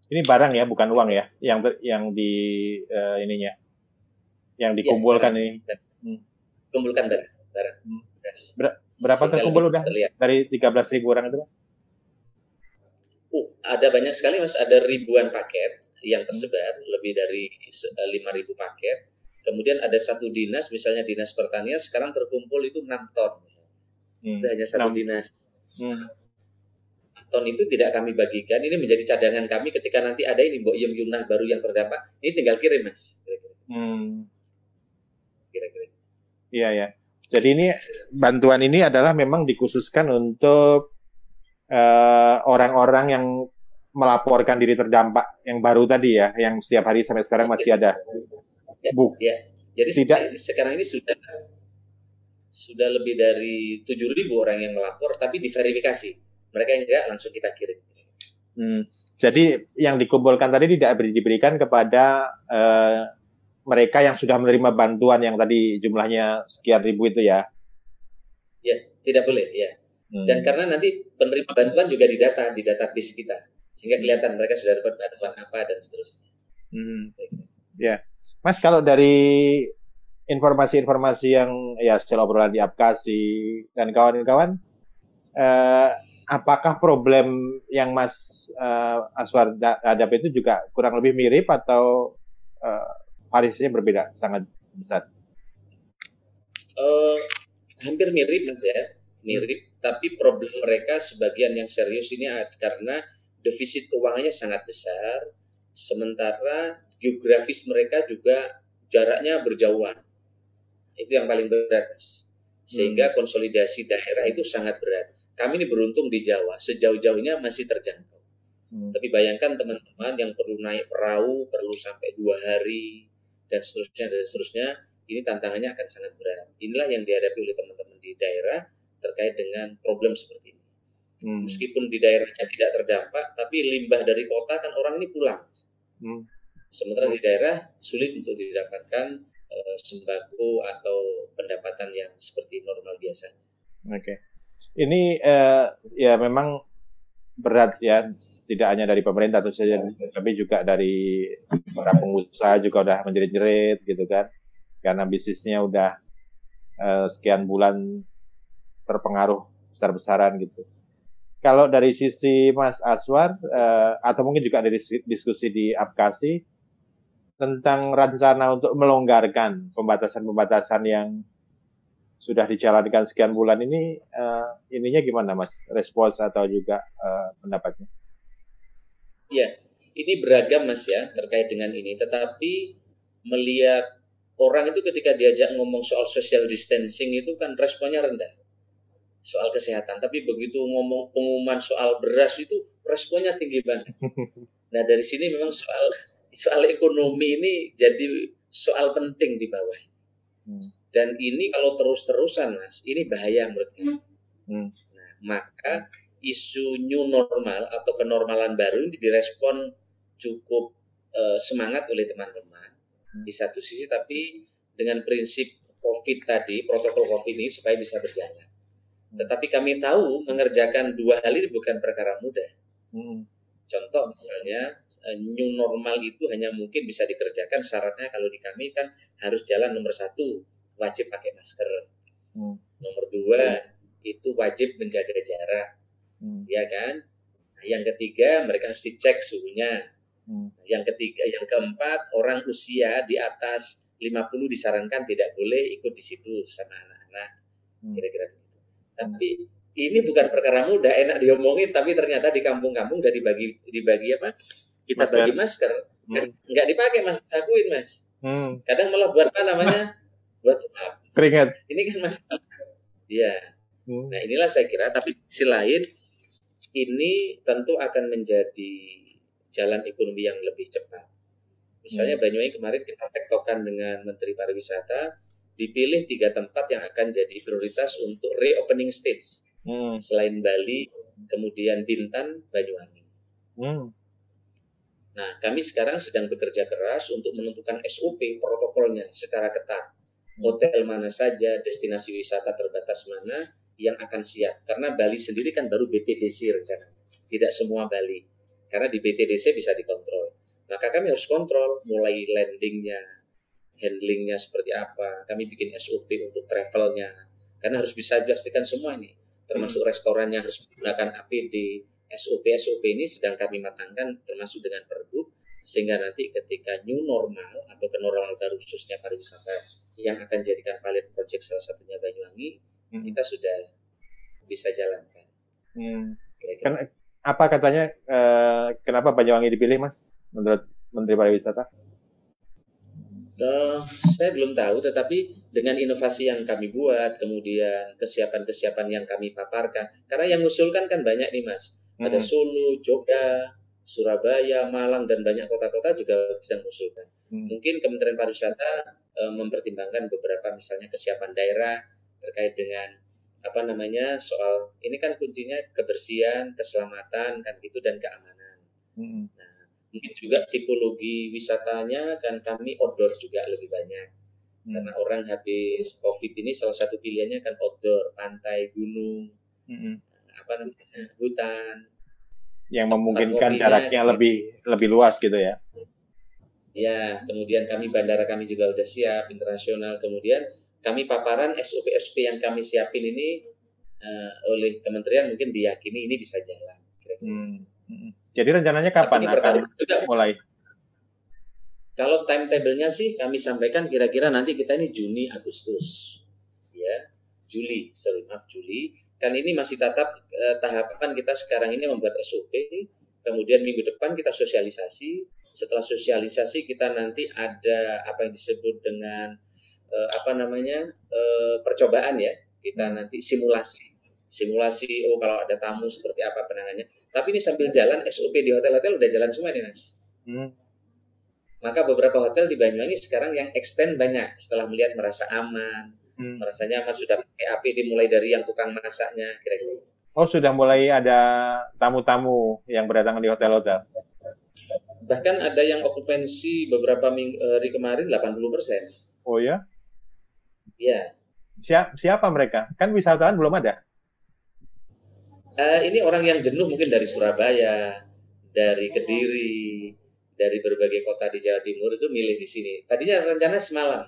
Ini barang ya, bukan uang ya, yang yang di uh, ininya, yang iya, dikumpulkan ya, ini.
Hmm. Kumpulkan barang, barang. Hmm.
Ber, berapa Sehingga terkumpul udah terlihat. dari 13 ribu orang itu?
Uh, ada banyak sekali mas, ada ribuan paket yang tersebar lebih dari 5.000 eh, paket. Kemudian ada satu dinas, misalnya dinas pertanian, sekarang terkumpul itu 6 ton. Hmm. Itu hanya satu 6. dinas. Hmm. Ton itu tidak kami bagikan, ini menjadi cadangan kami ketika nanti ada ini Mbok Yem Yunah baru yang terdampak, ini tinggal kirim mas. Kira-kira. Hmm.
Kira-kira. Iya ya. Jadi ini bantuan ini adalah memang dikhususkan untuk eh, orang-orang uh, yang melaporkan diri terdampak yang baru tadi ya, yang setiap hari sampai sekarang masih ada.
Ya, Bu. Ya. Jadi tidak sekarang ini sudah sudah lebih dari tujuh ribu orang yang melapor, tapi diverifikasi. Mereka yang enggak langsung kita kirim.
Hmm. Jadi yang dikumpulkan tadi tidak diberikan kepada uh, mereka yang sudah menerima bantuan yang tadi jumlahnya sekian ribu itu ya?
Ya, tidak boleh ya. Hmm. Dan karena nanti penerima bantuan juga didata di database kita sehingga kelihatan mereka sudah dapat bantuan apa dan seterusnya. Hmm.
Ya, Mas kalau dari informasi-informasi yang ya secara obrolan di aplikasi dan kawan-kawan, eh, apakah problem yang Mas eh, Aswar hadapi itu juga kurang lebih mirip atau eh, variasinya berbeda sangat besar?
Uh, hampir mirip mas ya, mirip. Tapi problem mereka sebagian yang serius ini karena defisit keuangannya sangat besar, sementara geografis mereka juga jaraknya berjauhan. Itu yang paling berat, sehingga hmm. konsolidasi daerah itu sangat berat. Kami ini beruntung di Jawa, sejauh-jauhnya masih terjangkau. Hmm. Tapi bayangkan teman-teman yang perlu naik perahu, perlu sampai dua hari, dan seterusnya, dan seterusnya, ini tantangannya akan sangat berat. Inilah yang dihadapi oleh teman-teman di daerah terkait dengan problem seperti ini. Hmm. Meskipun di daerahnya tidak terdampak, tapi limbah dari kota kan orang ini pulang. Hmm. Sementara di daerah sulit untuk didapatkan uh, sembako atau pendapatan yang seperti normal biasanya.
Oke, okay. ini uh, ya memang berat ya, tidak hanya dari pemerintah tentu saja, tapi juga dari para pengusaha juga udah menjerit-jerit gitu kan, karena bisnisnya udah uh, sekian bulan terpengaruh besar-besaran gitu. Kalau dari sisi Mas Aswar uh, atau mungkin juga dari diskusi di Apkasi tentang rencana untuk melonggarkan pembatasan-pembatasan yang sudah dijalankan sekian bulan ini uh, ininya gimana Mas? Respons atau juga uh, pendapatnya?
Ya, ini beragam Mas ya terkait dengan ini tetapi melihat orang itu ketika diajak ngomong soal social distancing itu kan responnya rendah soal kesehatan, tapi begitu ngomong pengumuman soal beras itu responnya tinggi banget. Nah dari sini memang soal soal ekonomi ini jadi soal penting di bawah. Hmm. Dan ini kalau terus-terusan, Mas, ini bahaya menurut kami. Hmm. Nah, maka isu new normal atau kenormalan baru ini direspon cukup uh, semangat oleh teman-teman hmm. di satu sisi, tapi dengan prinsip COVID tadi, protokol COVID ini supaya bisa berjalan. Hmm. Tetapi kami tahu mengerjakan dua hal ini bukan perkara mudah. Hmm. Contoh misalnya eh, new normal itu hanya mungkin bisa dikerjakan syaratnya kalau di kami kan harus jalan nomor satu wajib pakai masker. Hmm. Nomor dua hmm. itu wajib menjaga jarak, hmm. ya kan? Nah, yang ketiga mereka harus dicek suhunya. Hmm. Yang ketiga, yang keempat orang usia di atas 50 disarankan tidak boleh ikut di situ sama anak-anak. Hmm. Kira-kira begitu. Tapi ini bukan perkara mudah, enak diomongin, tapi ternyata di kampung-kampung udah dibagi dibagi apa? Kita masker. bagi masker, hmm. nggak dipakai mas, akuin mas. Hmm. Kadang malah buat apa namanya? buat apa?
Keringat.
Ini kan mas. Iya. Hmm. Nah inilah saya kira, tapi di sisi lain ini tentu akan menjadi jalan ekonomi yang lebih cepat. Misalnya hmm. Banyuwangi kemarin kita tektokan dengan Menteri Pariwisata, dipilih tiga tempat yang akan jadi prioritas untuk reopening stage hmm. selain Bali, kemudian Bintan, Banyuwangi. Hmm. Nah, kami sekarang sedang bekerja keras untuk menentukan SOP protokolnya secara ketat. Hotel mana saja, destinasi wisata terbatas mana yang akan siap. Karena Bali sendiri kan baru BTDC rencana. Tidak semua Bali. Karena di BTDC bisa dikontrol. Maka kami harus kontrol mulai landingnya, handlingnya seperti apa. Kami bikin SOP untuk travelnya. Karena harus bisa dipastikan semua ini termasuk hmm. restorannya harus menggunakan APD, SOP SOP ini sedang kami matangkan termasuk dengan Perbu sehingga nanti ketika new normal atau kenormalan baru khususnya pariwisata yang akan jadikan pilot project salah satunya Banyuwangi hmm. kita sudah bisa jalankan.
Hmm. Kan, apa katanya eh, kenapa Banyuwangi dipilih Mas menurut Menteri Pariwisata?
Uh, saya belum tahu, tetapi dengan inovasi yang kami buat, kemudian kesiapan-kesiapan yang kami paparkan, karena yang mengusulkan kan banyak nih mas, hmm. ada Solo, Jogja, Surabaya, Malang dan banyak kota-kota juga bisa mengusulkan. Hmm. Mungkin Kementerian Pariwisata uh, mempertimbangkan beberapa misalnya kesiapan daerah terkait dengan apa namanya soal ini kan kuncinya kebersihan, keselamatan kan gitu dan keamanan. Hmm. Nah, mungkin juga tipologi wisatanya kan kami outdoor juga lebih banyak hmm. karena orang habis covid ini salah satu pilihannya kan outdoor pantai gunung hmm. apa namanya hutan
yang memungkinkan jaraknya gitu. lebih lebih luas gitu ya
ya kemudian kami bandara kami juga udah siap internasional kemudian kami paparan SOP SOP yang kami siapin ini uh, oleh kementerian mungkin diyakini ini bisa jalan. Hmm.
hmm. Jadi rencananya kapan akan juga. mulai?
Kalau timetable-nya sih kami sampaikan kira-kira nanti kita ini Juni Agustus. Ya, Juli, sorry maaf Juli. Kan ini masih tetap eh, tahapan kita sekarang ini membuat SOP. Kemudian minggu depan kita sosialisasi. Setelah sosialisasi kita nanti ada apa yang disebut dengan eh, apa namanya eh, percobaan ya. Kita nanti simulasi simulasi oh kalau ada tamu seperti apa penanganannya. Tapi ini sambil jalan SOP di hotel-hotel udah jalan semua nih mas. Hmm. Maka beberapa hotel di Banyuwangi sekarang yang extend banyak setelah melihat merasa aman, hmm. merasa nyaman sudah pakai APD dimulai dari yang tukang masaknya kira-kira.
Oh sudah mulai ada tamu-tamu yang berdatangan di hotel-hotel.
Bahkan ada yang okupansi beberapa minggu, eh, hari kemarin 80 persen.
Oh ya?
Iya.
Siapa, siapa mereka? Kan wisatawan belum ada
uh, ini orang yang jenuh mungkin dari Surabaya, dari Kediri, dari berbagai kota di Jawa Timur itu milih di sini. Tadinya rencana semalam.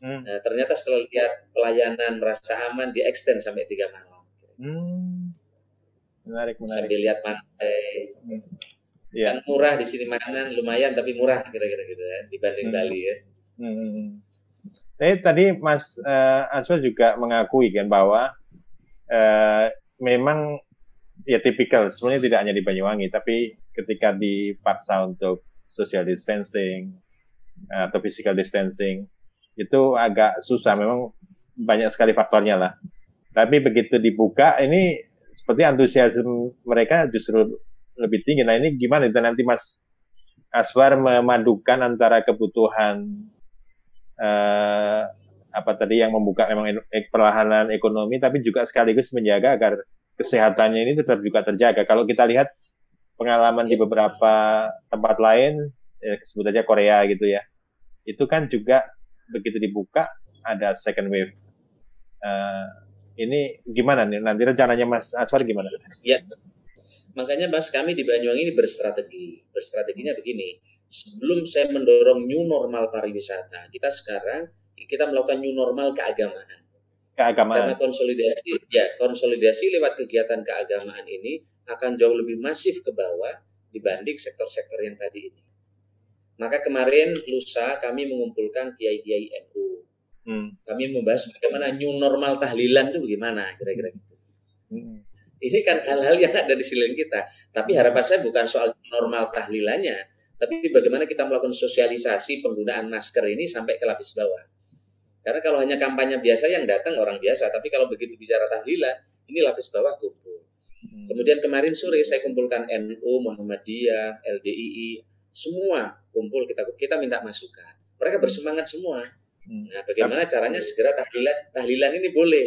Hmm. Nah, ternyata setelah lihat pelayanan merasa aman di extend sampai tiga malam. Hmm.
Menarik, menarik.
Sambil lihat pantai. Hmm. Yeah. Kan murah di sini makanan lumayan tapi murah kira-kira gitu ya dibanding hmm. Bali ya. Hmm.
Tapi tadi Mas uh, Answa juga mengakui kan bahwa uh, memang ya tipikal sebenarnya tidak hanya di Banyuwangi tapi ketika dipaksa untuk social distancing eh, atau physical distancing itu agak susah. Memang banyak sekali faktornya lah. Tapi begitu dibuka ini seperti antusiasme mereka justru lebih tinggi. Nah ini gimana itu nanti Mas? Aswar memadukan antara kebutuhan uh, apa tadi yang membuka memang perlahanan ekonomi tapi juga sekaligus menjaga agar kesehatannya ini tetap juga terjaga. Kalau kita lihat pengalaman di beberapa tempat lain, ya, sebut aja Korea gitu ya, itu kan juga begitu dibuka ada second wave. Uh, ini gimana nih? Nanti rencananya Mas Aswar gimana?
Ya, makanya Mas kami di Banyuwangi ini berstrategi. Berstrateginya begini, sebelum saya mendorong new normal pariwisata, kita sekarang kita melakukan new normal keagamaan.
Keagamaan.
Karena konsolidasi, ya konsolidasi lewat kegiatan keagamaan ini akan jauh lebih masif ke bawah dibanding sektor-sektor yang tadi ini. Maka kemarin lusa kami mengumpulkan kiai-kiai NU. Hmm. Kami membahas bagaimana new normal tahlilan itu bagaimana kira-kira gitu. Hmm. Ini kan hal-hal yang ada di sisi kita. Tapi harapan saya bukan soal normal tahlilannya, tapi bagaimana kita melakukan sosialisasi penggunaan masker ini sampai ke lapis bawah. Karena kalau hanya kampanye biasa yang datang orang biasa, tapi kalau begitu bicara tahlilan, ini lapis bawah kumpul. Hmm. Kemudian kemarin sore saya kumpulkan NU, Muhammadiyah, LDII, semua kumpul kita kita minta masukan. Mereka bersemangat semua. Hmm. Nah, bagaimana caranya segera tahlilan tahlilan ini boleh,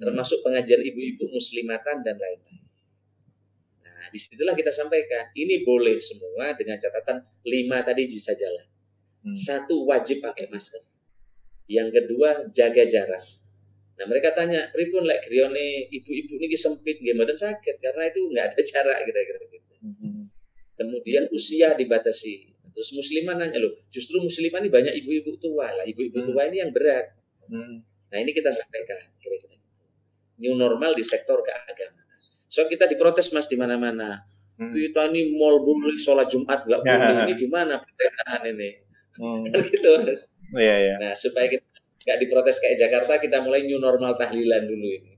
termasuk pengajian ibu-ibu muslimatan dan lain-lain. Nah, di situlah kita sampaikan ini boleh semua dengan catatan lima tadi bisa jalan. Hmm. Satu wajib pakai masker yang kedua jaga jarak. Nah mereka tanya, pripun lek grione ibu-ibu ini sempit nggih mboten sakit karena itu nggak ada jarak kira-kira gitu. Hmm. Kemudian usia dibatasi. Terus muslimah nanya loh, justru muslimah ini banyak ibu-ibu tua lah, ibu-ibu hmm. tua ini yang berat. Hmm. Nah ini kita sampaikan kira-kira. New normal di sektor keagamaan. So kita diprotes mas di mana-mana. Hmm. Kita ini mal boleh sholat Jumat nggak boleh. Ini gimana pemerintahan ini? Hmm. Gitu mas.
Iya, iya.
Nah, supaya kita nggak diprotes kayak Jakarta, kita mulai new normal tahlilan dulu ini.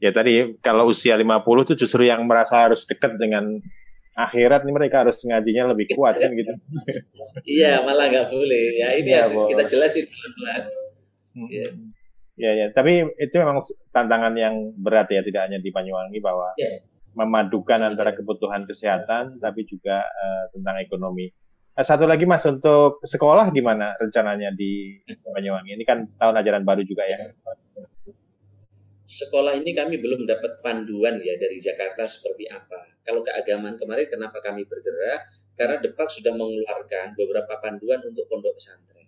Ya tadi kalau usia 50 itu justru yang merasa harus dekat dengan akhirat nih mereka harus ngajinya lebih kuat kan gitu.
iya, malah nggak boleh. Ya ini ya, harus kita jelasin pelan-pelan.
Hmm. Ya. ya, ya. Tapi itu memang tantangan yang berat ya, tidak hanya di Banyuwangi bahwa ya. memadukan antara kebutuhan kesehatan tapi juga uh, tentang ekonomi. Eh, satu lagi Mas untuk sekolah gimana rencananya di Banyuwangi? Ini kan tahun ajaran baru juga ya.
Sekolah ini kami belum dapat panduan ya dari Jakarta seperti apa. Kalau keagamaan kemarin kenapa kami bergerak? Karena Depak sudah mengeluarkan beberapa panduan untuk pondok pesantren.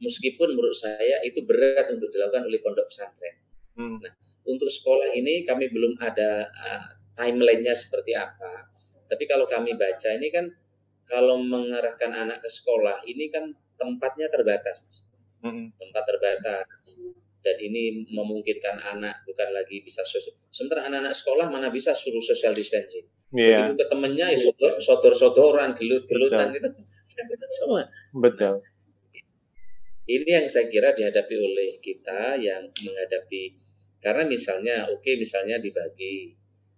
Meskipun menurut saya itu berat untuk dilakukan oleh pondok pesantren. Hmm. Nah, untuk sekolah ini kami belum ada uh, timelinenya seperti apa. Tapi kalau kami baca ini kan kalau mengarahkan anak ke sekolah ini kan tempatnya terbatas, mm-hmm. tempat terbatas dan ini memungkinkan anak bukan lagi bisa sosial. Sementara anak-anak sekolah mana bisa suruh social distancing. Yeah. Begitu ke temennya ya sodor-sodoran, gelut-gelutan itu semua.
Betul.
Ini yang saya kira dihadapi oleh kita yang menghadapi karena misalnya oke okay, misalnya dibagi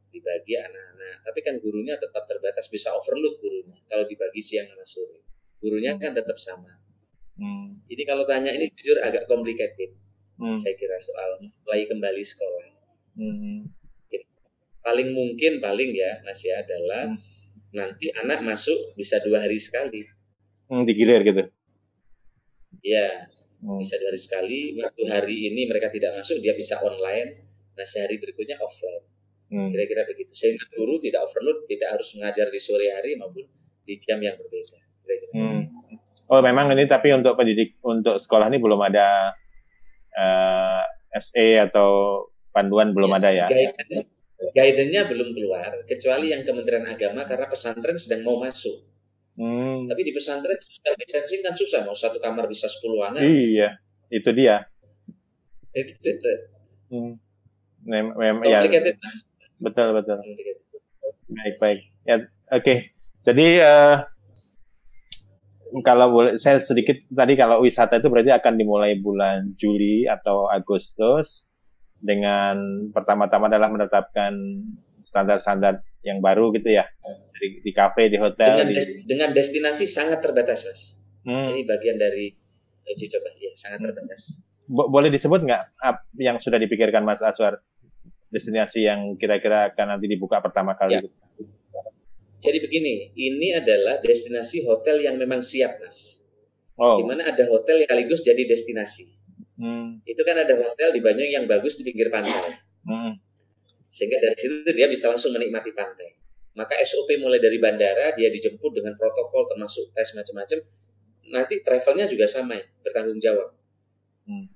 dibagi anak-anak. Tapi kan gurunya tetap terbatas, bisa overload gurunya kalau dibagi siang sama sore. Gurunya kan tetap sama. Hmm. Ini kalau tanya ini jujur agak complicated. Hmm. Saya kira soal mulai kembali sekolah. Hmm. Paling mungkin paling ya masih adalah hmm. nanti anak masuk bisa dua hari sekali.
Hmm, digilir gitu.
Ya, hmm. bisa dua hari sekali. Waktu hari ini mereka tidak masuk, dia bisa online. Nah, sehari berikutnya offline. Hmm. Kira-kira begitu. Sehingga guru tidak overload, tidak harus mengajar di sore hari maupun di jam yang berbeda. Kira-kira.
Hmm. Oh, memang ini tapi untuk pendidik untuk sekolah ini belum ada uh, eh, SE atau panduan belum ya, ada ya.
Guidance-nya belum keluar kecuali yang Kementerian Agama karena pesantren sedang mau masuk. Hmm. Tapi di pesantren social distancing kan susah mau satu kamar bisa 10 anak.
Iya, itu dia.
Itu, itu.
Hmm. Mem, mem, ya. Betul betul. Baik baik. Ya oke. Okay. Jadi uh, kalau boleh saya sedikit tadi kalau wisata itu berarti akan dimulai bulan Juli atau Agustus dengan pertama-tama adalah menetapkan standar-standar yang baru gitu ya di, di kafe di hotel
dengan, di... Des, dengan destinasi sangat terbatas mas hmm. ini bagian dari uji coba ya sangat terbatas
Bo boleh disebut nggak yang sudah dipikirkan Mas Aswar destinasi yang kira-kira akan nanti dibuka pertama kali? Ya.
Jadi begini, ini adalah destinasi hotel yang memang siap, Mas. Oh. Di mana ada hotel yang sekaligus jadi destinasi. Hmm. Itu kan ada hotel di Banyuwangi yang bagus di pinggir pantai. Hmm. Sehingga dari situ dia bisa langsung menikmati pantai. Maka SOP mulai dari bandara dia dijemput dengan protokol termasuk tes macam-macam. Nanti travelnya juga sama ya, bertanggung jawab. Hmm.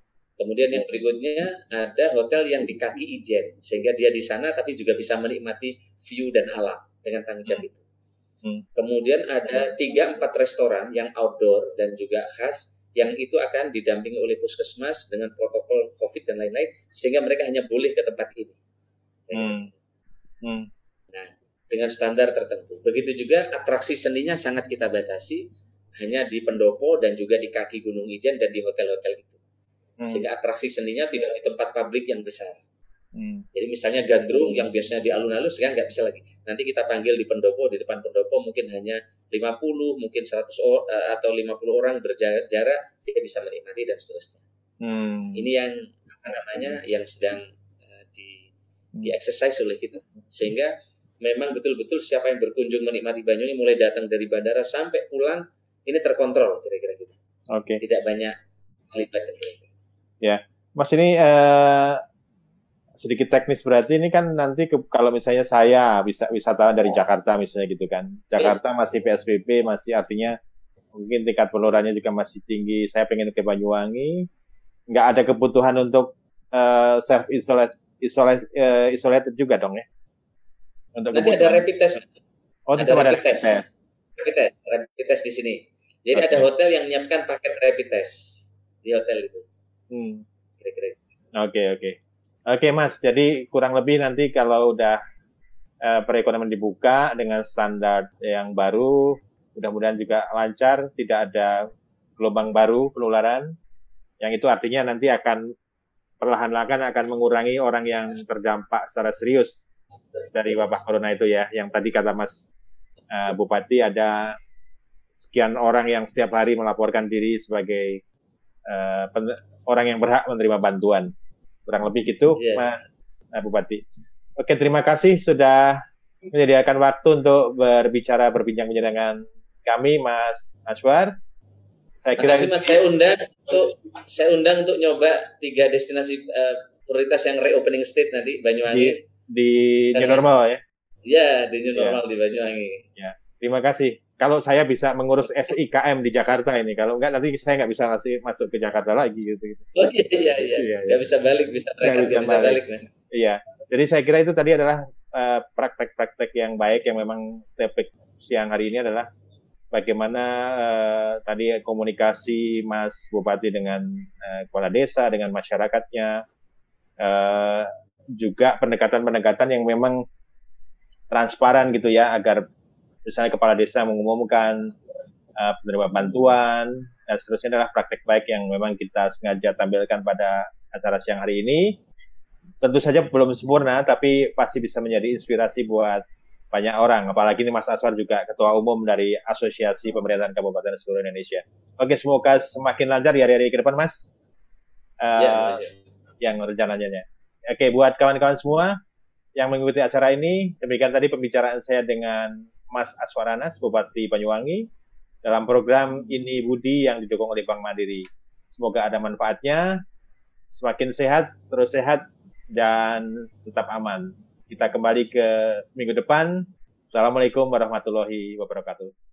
Kemudian yang berikutnya ada hotel yang di kaki ijen sehingga dia di sana tapi juga bisa menikmati view dan alam dengan tanggung jawab itu. Hmm. Kemudian ada tiga empat restoran yang outdoor dan juga khas yang itu akan didampingi oleh puskesmas dengan protokol COVID dan lain-lain sehingga mereka hanya boleh ke tempat ini. Hmm. Hmm. Nah, dengan standar tertentu. Begitu juga atraksi seninya sangat kita batasi hanya di pendopo dan juga di kaki Gunung Ijen dan di hotel-hotel itu. Hmm. Sehingga atraksi seninya tidak di tempat publik yang besar. Hmm. Jadi misalnya gandrung yang biasanya di alun-alun sekarang nggak bisa lagi. Nanti kita panggil di pendopo, di depan pendopo mungkin hanya 50, mungkin 100 or, eh, atau 50 orang berjarak, dia bisa menikmati dan seterusnya. Hmm. Ini yang apa namanya yang sedang uh, di di exercise oleh kita. Sehingga memang betul-betul siapa yang berkunjung menikmati Banyuwangi mulai datang dari bandara sampai pulang ini terkontrol kira-kira gitu. Oke. Okay. Tidak banyak terlibat kira-kira.
Ya, Mas ini uh, sedikit teknis berarti ini kan nanti ke, kalau misalnya saya bisa wisatawan dari Jakarta misalnya gitu kan. Jakarta masih PSBB masih artinya mungkin tingkat penularannya juga masih tinggi. Saya pengen ke Banyuwangi, nggak ada kebutuhan untuk uh, self isolate isolate uh, isolated juga dong ya.
Untuk nanti kebutuhan. ada rapid test. Oh, ada rapid test. test. Rapid test, rapid test di sini. Jadi okay. ada hotel yang menyiapkan paket rapid test di hotel itu. Hmm.
Kira-kira. Oke, okay, oke. Okay. Oke Mas, jadi kurang lebih nanti kalau udah uh, perekonomian dibuka dengan standar yang baru, mudah-mudahan juga lancar, tidak ada gelombang baru penularan, yang itu artinya nanti akan perlahan-lahan akan mengurangi orang yang terdampak secara serius dari wabah corona itu ya, yang tadi kata Mas uh, Bupati ada sekian orang yang setiap hari melaporkan diri sebagai uh, orang yang berhak menerima bantuan. Kurang lebih gitu, yeah. Mas nah, Bupati. Oke, terima kasih sudah menyediakan waktu untuk berbicara berbincang-bincang dengan kami, Mas Aswar.
Saya kira Makasih, Mas, saya undang untuk saya undang untuk nyoba tiga destinasi uh, prioritas yang reopening state nanti Banyuwangi.
Di, di new normal ya.
Iya, di new iya. normal ya. di Banyuwangi.
Ya, terima kasih kalau saya bisa mengurus SIKM di Jakarta ini, kalau enggak nanti saya nggak bisa ngasih masuk ke Jakarta lagi gitu.
gitu. Oh iya iya iya. iya, iya. bisa balik, bisa nggak bisa, bisa balik. balik
Iya. Jadi saya kira itu tadi adalah eh, praktek-praktek uh, yang baik yang memang topik siang hari ini adalah bagaimana uh, tadi komunikasi Mas Bupati dengan uh, kepala desa dengan masyarakatnya uh, juga pendekatan-pendekatan yang memang transparan gitu ya agar misalnya kepala desa mengumumkan uh, penerima bantuan dan seterusnya adalah praktek baik yang memang kita sengaja tampilkan pada acara siang hari ini. Tentu saja belum sempurna, tapi pasti bisa menjadi inspirasi buat banyak orang. Apalagi ini Mas Aswar juga ketua umum dari Asosiasi Pemerintahan Kabupaten seluruh Indonesia. Oke, semoga semakin lancar di hari-hari ke depan, Mas. Uh, ya, yang rencananya. Oke, buat kawan-kawan semua yang mengikuti acara ini, demikian tadi pembicaraan saya dengan Mas Aswaranas, Bupati Banyuwangi, dalam program Ini Budi yang didukung oleh Bank Mandiri. Semoga ada manfaatnya, semakin sehat, terus sehat, dan tetap aman. Kita kembali ke minggu depan. Assalamualaikum warahmatullahi wabarakatuh.